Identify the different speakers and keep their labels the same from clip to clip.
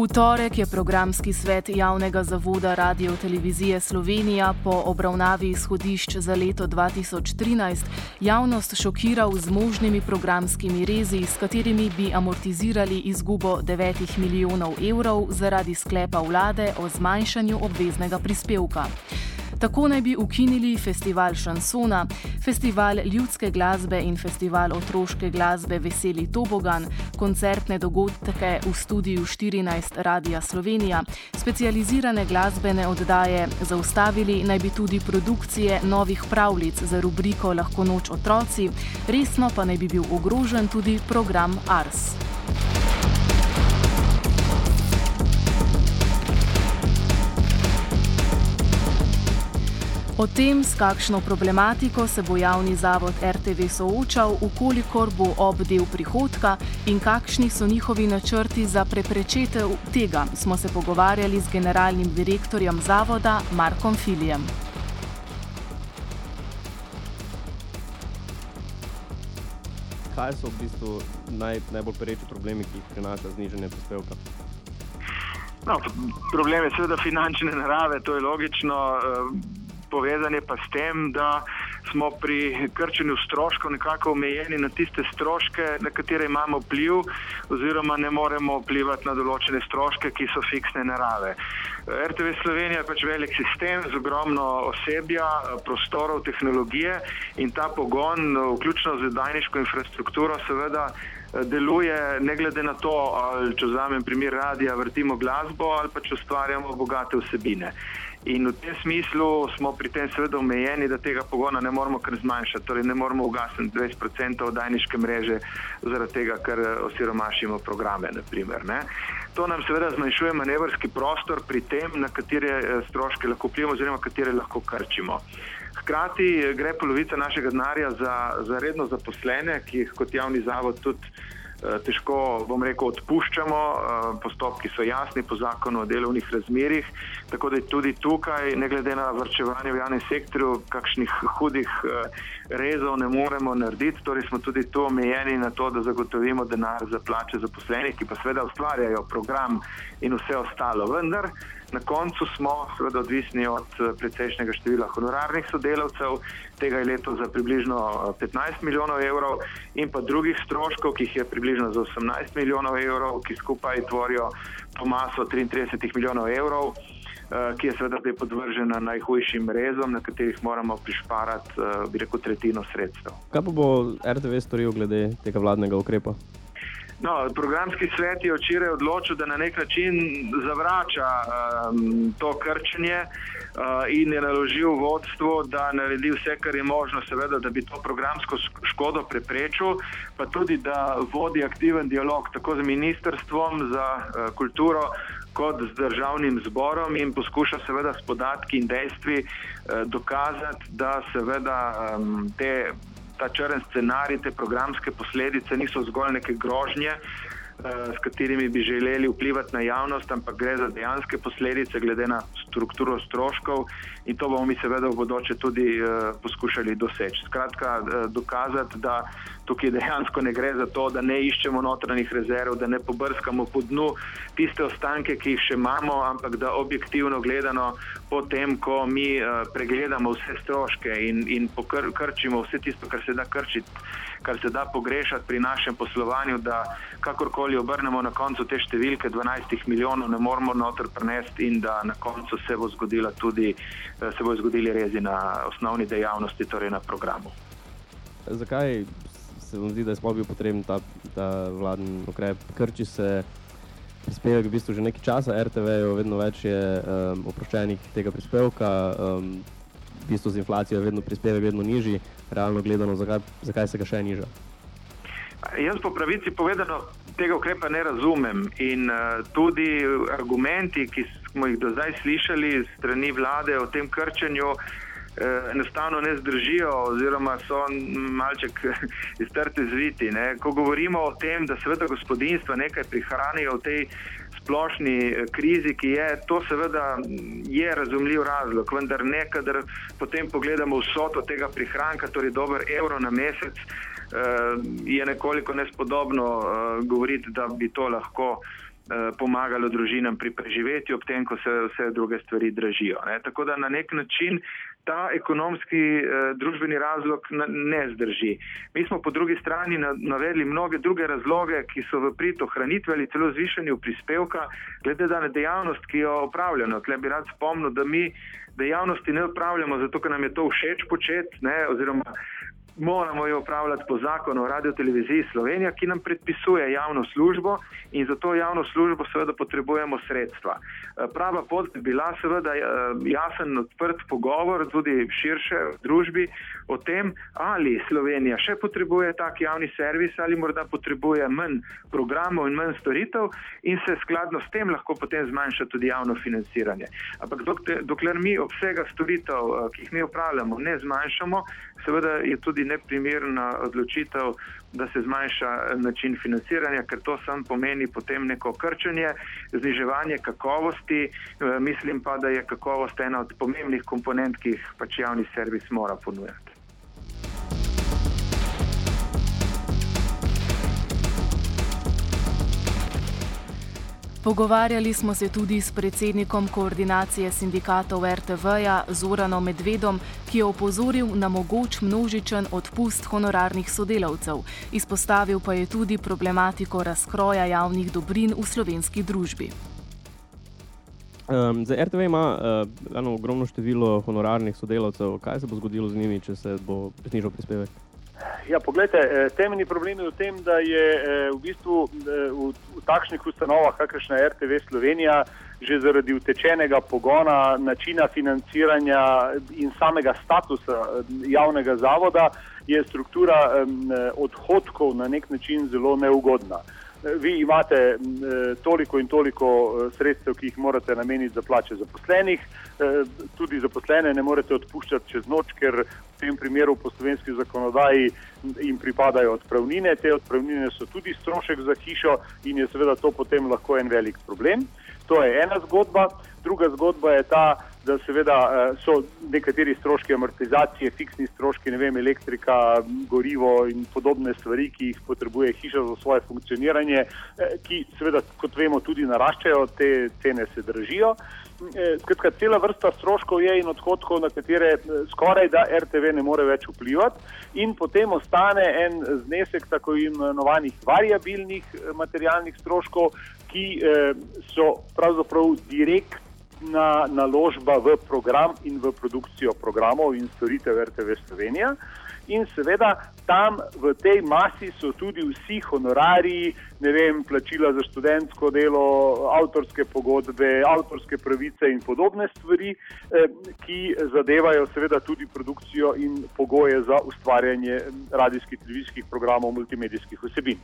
Speaker 1: V torek je programski svet javnega zavoda Radio Televizije Slovenija po obravnavi izhodišč za leto 2013 javnost šokiral z možnimi programskimi rezi, s katerimi bi amortizirali izgubo 9 milijonov evrov zaradi sklepa vlade o zmanjšanju obveznega prispevka. Tako naj bi ukinili festival Šansona, festival ljudske glasbe in festival otroške glasbe Veseli Tobogan, koncertne dogodke v studiu 14 Radia Slovenija, specializirane glasbene oddaje, zaustavili naj bi tudi produkcije novih pravljic za rubriko Lahko noč otroci, resno pa naj bi bil ogrožen tudi program Ars. O tem, s kakšno problematiko se bo javni zavod RTV soočal, ukolikor bo obdel prihodka in kakšni so njihovi načrti za preprečitev tega, smo se pogovarjali z generalnim direktorjem zavoda Markom Filijem.
Speaker 2: Kaj so v bistvu naj, najbolj pereči problemi, ki jih prinaša znižanje prispevka?
Speaker 3: No, problem je seveda finančne narave, to je logično. Povezan je pa s tem, da smo pri krčenju stroškov nekako omejeni na tiste stroške, na katere imamo vpliv, oziroma ne moremo vplivati na določene stroške, ki so fiksne narave. RTV Slovenija je pač velik sistem z ogromno osebja, prostorov, tehnologije in ta pogon, vključno z dajniško infrastrukturo, seveda. Deluje ne glede na to, ali če vzamem primer radia, vrtimo glasbo ali pa če ustvarjamo bogate vsebine. In v tem smislu smo pri tem seveda omejeni, da tega pogona ne moremo kar zmanjšati, torej ne moremo ugasniti 20% oddajniške mreže zaradi tega, ker osiromašimo programe. Naprimer, to nam seveda zmanjšuje manevrski prostor pri tem, na katere stroške lahko vplivamo oziroma katere lahko krčimo. Hkrati gre polovica našega denarja za, za redno zaposlene, ki jih kot javni zavod tudi težko, bom rekel, odpuščamo. Postopki so jasni po zakonu o delovnih razmerjih, tako da tudi tukaj, ne glede na vrčevanje v javnem sektorju, kakšnih hudih rezov ne moremo narediti. Torej smo tudi tu omejeni na to, da zagotovimo denar za plače zaposlenih, ki pa seveda ustvarjajo program in vse ostalo. Vendar na koncu smo seveda odvisni od precejšnjega števila honorarnih sodelavcev, tega je leto za približno 15 milijonov evrov in pa drugih stroškov, ki jih je približno za 18 milijonov evrov, ki skupaj tvorijo po maso 33 milijonov evrov ki je seveda zdaj podvržena najhujšim rezom, na katerih moramo prišparati, bi rekel, tretjino sredstev.
Speaker 2: Kaj pa bo RTV storil glede tega vladnega ukrepa?
Speaker 3: No, programski svet je včeraj odločil, da na nek način zavrača um, to krčenje uh, in je naložil vodstvu, da naredi vse, kar je možno, seveda, da bi to programsko škodo preprečil, pa tudi da vodi aktiven dialog tako z Ministrstvom za uh, kulturo kot z državnim zborom in poskuša seveda s podatki in dejstvi uh, dokazati, da seveda um, te ta črn scenarij, te programske posledice niso zgolj neke grožnje, s katerimi bi želeli vplivati na javnost, ampak gre za dejanske posledice, glede na strukturo stroškov in to bomo mi seveda v bodoče tudi poskušali doseči. Skratka, dokazati, da tukaj dejansko ne gre za to, da ne iščemo notranjih rezerv, da ne pobrskamo po dnu tiste ostanke, ki jih še imamo, ampak da objektivno gledano, potem, ko mi pregledamo vse stroške in, in pokrčimo vse tisto, kar se da krčiti, kar se da pogrešati pri našem poslovanju, da kakorkoli obrnemo na koncu te številke 12 milijonov, ne moramo noter prenesti in da na koncu se bo zgodila tudi, se bo zgodili rezi na osnovni dejavnosti, torej na programu.
Speaker 2: Zakaj se vam zdi, da je sploh bil potreben ta, ta vladni ukrep? Krči se prispevek v bistvu že nekaj časa, RTV-ju vedno več je um, oproščenih tega prispevka, um, v bistvu z inflacijo je vedno prispevek vedno nižji, realno gledano, zakaj, zakaj se ga še niža?
Speaker 3: Jaz po pravici povedano tega ukrepa ne razumem in uh, tudi argumenti, ki smo jih do zdaj slišali strani vlade o tem krčenju, enostavno ne zdržijo, oziroma so malček iztrte zviti. Ne. Ko govorimo o tem, da seveda gospodinstva nekaj prihranijo v tej splošni eh, krizi, ki je, to seveda je razumljiv razlog, vendar ne, kadar potem pogledamo vsoto tega prihranka, torej dober evro na mesec, eh, je nekoliko nespodobno eh, govoriti, da bi to lahko pomagalo družinam pri preživetju, ob tem, ko se vse druge stvari dražijo. Ne. Tako da na nek način ta ekonomski eh, družbeni razlog ne zdrži. Mi smo po drugi strani navedli mnoge druge razloge, ki so v prid ohranitve ali celo zvišanju prispevka, glede na dejavnost, ki jo opravljamo. Tle bi rad spomnil, da mi dejavnosti ne opravljamo zato, ker nam je to všeč početi, oziroma moramo jo upravljati po zakonu o radio televiziji Slovenija, ki nam predpisuje javno službo in za to javno službo seveda potrebujemo sredstva. Eh, prava pot bi bila seveda eh, jasen, odprt pogovor tudi širše družbi o tem, ali Slovenija še potrebuje tak javni servis ali morda potrebuje manj programov in manj storitev in se skladno s tem lahko potem zmanjša tudi javno financiranje. Ampak dokler mi obsega storitev, eh, ki jih mi upravljamo, ne zmanjšamo, seveda je tudi neprimerna odločitev, da se zmanjša način financiranja, ker to sam pomeni potem neko krčenje, zniževanje kakovosti. Eh, mislim pa, da je kakovost ena od pomembnih komponent, ki jih pač javni servis mora ponujati.
Speaker 1: Pogovarjali smo se tudi s predsednikom koordinacije sindikatov RTV-ja Zoranom Medvedom, ki je opozoril na mogoč množičen odpust honorarnih sodelavcev. Izpostavil pa je tudi problematiko razkroja javnih dobrin v slovenski družbi.
Speaker 2: Um, za RTV ima uh, eno ogromno število honorarnih sodelavcev. Kaj se bo zgodilo z njimi, če se bo znižal prispevek?
Speaker 4: Ja, poglejte, eh, temeljni problem je v tem, da je eh, v bistvu eh, v, v takšnih ustanovah, kakršna je RTV Slovenija, že zaradi utečenega pogona, načina financiranja in samega statusa javnega zavoda, je struktura odhodkov na nek način zelo neugodna. Vi imate toliko in toliko sredstev, ki jih morate nameniti za plače zaposlenih, tudi zaposlene ne morete odpuščati čez noč, ker tem primeru po slovenski zakonodaji jim pripadajo odpravnine. Te odpravnine so tudi strošek za hišo in je seveda to potem lahko en velik problem. To je ena zgodba. Druga zgodba je ta, da seveda eh, so nekateri stroški amortizacije, fiksni stroški, ne vem, elektrika, gorivo in podobne stvari, ki jih potrebuje hiša za svoje funkcioniranje, eh, ki seveda, kot vemo, tudi naraščajo, te cene se dražijo. Eh, skratka, cela vrsta stroškov je in odhodkov, na katere skoraj da RTV ne more več vplivati, in potem ostane en znesek tako imenovanih variabilnih materialnih stroškov, ki so pravzaprav direktno na naložba v program in v produkcijo programov in storitev RTV Slovenija. In seveda tam v tej masi so tudi vsi honorariji, ne vem, plačila za študentsko delo, avtorske pogodbe, avtorske pravice in podobne stvari, eh, ki zadevajo seveda tudi produkcijo in pogoje za ustvarjanje radijskih, televizijskih programov, multimedijskih vsebin.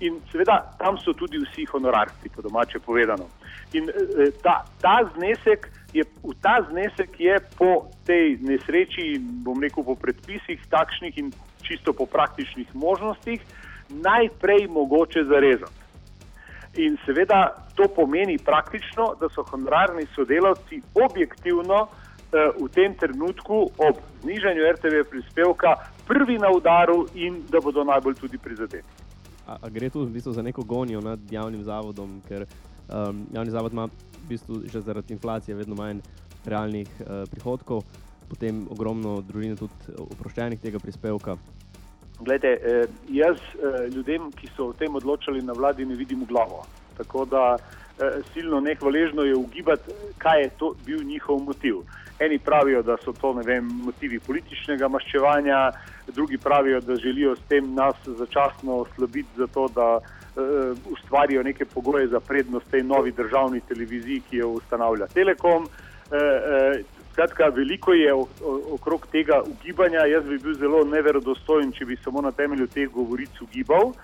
Speaker 4: In seveda tam so tudi vsi honorarci, po domače povedano. In eh, ta, ta znesek je, ta znesek je po tej nesreči, bom rekel, po predpisih takšnih in čisto po praktičnih možnostih, najprej mogoče zarezati. In seveda to pomeni praktično, da so honorarni sodelavci objektivno eh, v tem trenutku ob znižanju RTV prispevka prvi na udaru in da bodo najbolj tudi prizadeti.
Speaker 2: A, a gre tu v bistvu za neko gonjo nad javnim zavodom, ker um, javni zavod ima v bistvu že zaradi inflacije vedno manj realnih uh, prihodkov, potem ogromno družin tudi oproščenih tega prispevka.
Speaker 4: Glede, eh, jaz eh, ljudem, ki so o tem odločali na vladi, ne vidim v glavo. Tako da eh, silno nehvaležno je ugibati, kaj je to bil njihov motiv. Eni pravijo, da so to vem, motivi političnega maščevanja, drugi pravijo, da želijo s tem nas začasno oslabiti, zato da uh, ustvarijo neke pogoje za prednost tej novi državni televiziji, ki jo ustanavlja Telekom. Uh, uh, skratka, veliko je okrog tega ugibanja. Jaz bi bil zelo neverodostojen, če bi samo na temelju teh govoric ugibal.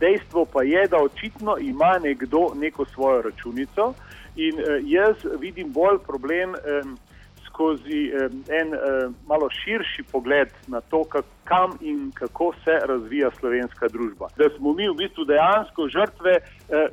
Speaker 4: Dejstvo pa je, da očitno ima nekdo neko svojo računico in jaz vidim bolj problem skozi en malo širši pogled na to, kam in kako se razvija slovenska družba. Da smo mi v bistvu dejansko žrtve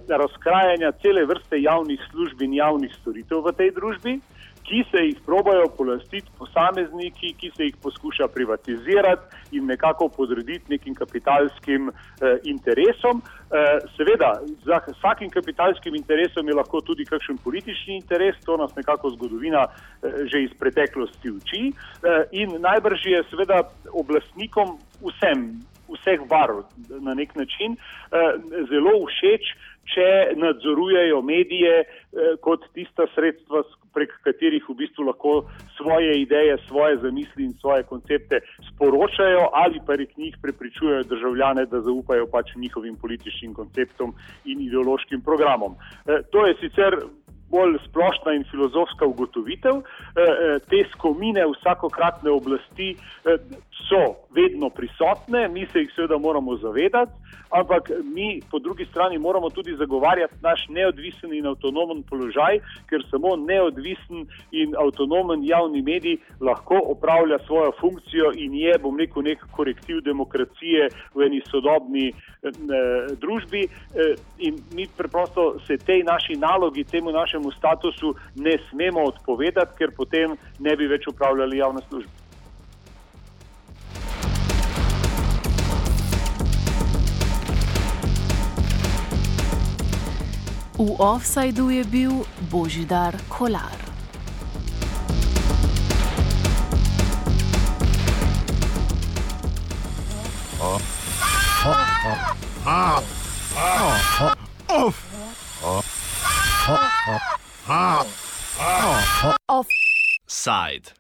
Speaker 4: razkrajanja cele vrste javnih služb in javnih storitev v tej družbi ki se jih probajo polastiti posamezniki, ki se jih poskuša privatizirati in nekako podrediti nekim kapitalskim eh, interesom. Eh, seveda, za vsakim kapitalskim interesom je lahko tudi kakšen politični interes, to nas nekako zgodovina eh, že iz preteklosti uči. Eh, in najbrž je seveda oblastnikom vsem, vseh barv na nek način eh, zelo všeč, če nadzorujejo medije eh, kot tista sredstva, prek katerih v bistvu lahko svoje ideje, svoje zamisli in svoje koncepte sporočajo ali pa prek njih prepričujejo državljane, da zaupajo pač njihovim političnim konceptom in ideološkim programom. Eh, to je sicer bolj splošna in filozofska ugotovitev. Te skomine vsakokratne oblasti so vedno prisotne, mi se jih seveda moramo zavedati ampak mi po drugi strani moramo tudi zagovarjati naš neodvisen in avtonomen položaj, ker samo neodvisen in avtonomen javni medij lahko opravlja svojo funkcijo in je, bom rekel, nek korektiv demokracije v eni sodobni eh, družbi. Eh, in mi preprosto se tej naši nalogi, temu našemu statusu ne smemo odpovedati, ker potem ne bi več upravljali javne službe.
Speaker 1: V offsajdu je bil Božidar Kolar.
Speaker 5: Offside.